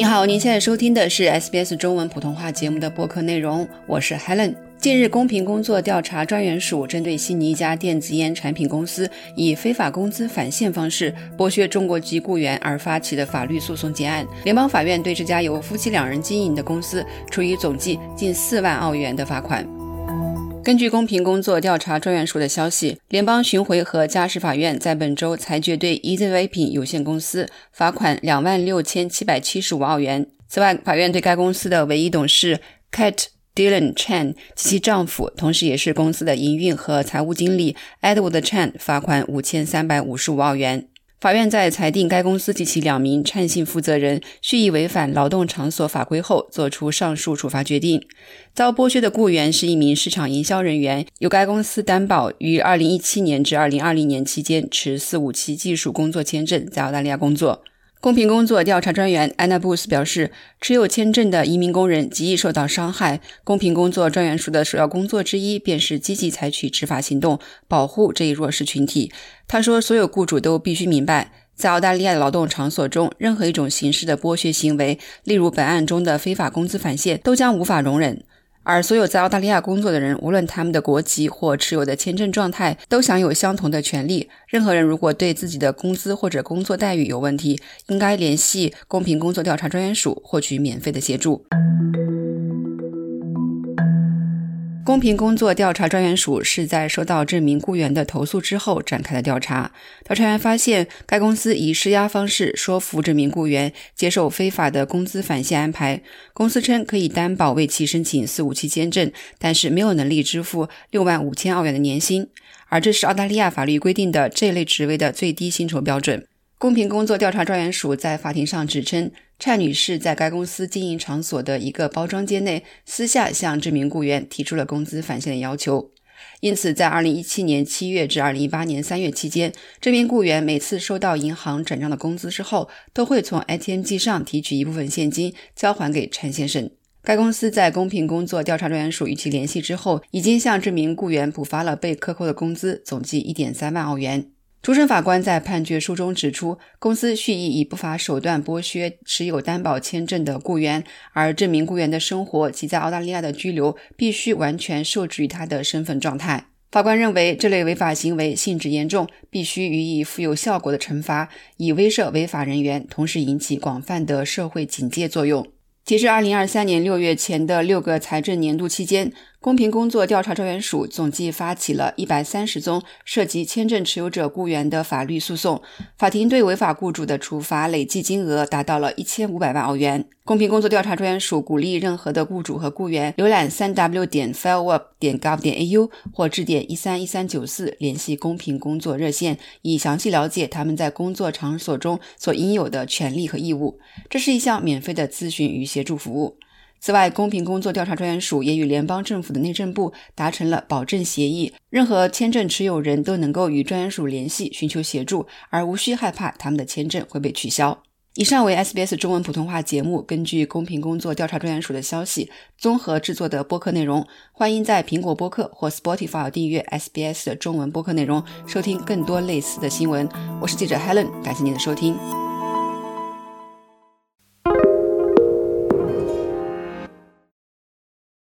你好，您现在收听的是 SBS 中文普通话节目的播客内容，我是 Helen。近日，公平工作调查专员署针对悉尼一家电子烟产品公司以非法工资返现方式剥削中国籍雇员而发起的法律诉讼结案，联邦法院对这家由夫妻两人经营的公司处以总计近四万澳元的罚款。根据公平工作调查专员署的消息，联邦巡回和家事法院在本周裁决对 EasyVPN 有限公司罚款两万六千七百七十五澳元。此外，法院对该公司的唯一董事 Kate。Dylan Chan 及其丈夫，同时也是公司的营运和财务经理 Edward Chan 罚款五千三百五十五澳元。法院在裁定该公司及其两名灿姓负责人蓄意违反劳动场所法规后，作出上述处罚决定。遭剥削的雇员是一名市场营销人员，由该公司担保于二零一七年至二零二零年期间持四五七技术工作签证在澳大利亚工作。公平工作调查专员安娜布斯表示，持有签证的移民工人极易受到伤害。公平工作专员署的首要工作之一便是积极采取执法行动，保护这一弱势群体。他说，所有雇主都必须明白，在澳大利亚的劳动场所中，任何一种形式的剥削行为，例如本案中的非法工资返现，都将无法容忍。而所有在澳大利亚工作的人，无论他们的国籍或持有的签证状态，都享有相同的权利。任何人如果对自己的工资或者工作待遇有问题，应该联系公平工作调查专员署获取免费的协助。公平工作调查专员署是在收到这名雇员的投诉之后展开的调查。调查员发现，该公司以施压方式说服这名雇员接受非法的工资返现安排。公司称可以担保为其申请四五七签证，但是没有能力支付六万五千澳元的年薪，而这是澳大利亚法律规定的这类职位的最低薪酬标准。公平工作调查专员署在法庭上指称，蔡女士在该公司经营场所的一个包装间内私下向这名雇员提出了工资返现的要求。因此，在2017年7月至2018年3月期间，这名雇员每次收到银行转账的工资之后，都会从 ATM 机上提取一部分现金交还给陈先生。该公司在公平工作调查专员署与其联系之后，已经向这名雇员补发了被克扣的工资，总计1.3万澳元。主审法官在判决书中指出，公司蓄意以不法手段剥削持有担保签证的雇员，而这名雇员的生活及在澳大利亚的居留必须完全受制于他的身份状态。法官认为，这类违法行为性质严重，必须予以富有效果的惩罚，以威慑违法人员，同时引起广泛的社会警戒作用。截至二零二三年六月前的六个财政年度期间，公平工作调查专员署总计发起了一百三十宗涉及签证持有者雇员的法律诉讼，法庭对违法雇主的处罚累计金额达到了一千五百万澳元。公平工作调查专员署鼓励任何的雇主和雇员浏览三 w 点 fairwork 点 gov 点 au 或致电一三一三九四联系公平工作热线，以详细了解他们在工作场所中所应有的权利和义务。这是一项免费的咨询与协助服务。此外，公平工作调查专员署也与联邦政府的内政部达成了保证协议，任何签证持有人都能够与专员署联系寻求协助，而无需害怕他们的签证会被取消。以上为 SBS 中文普通话节目根据公平工作调查专员署的消息综合制作的播客内容。欢迎在苹果播客或 Spotify 订阅 SBS 的中文播客内容，收听更多类似的新闻。我是记者 Helen，感谢您的收听。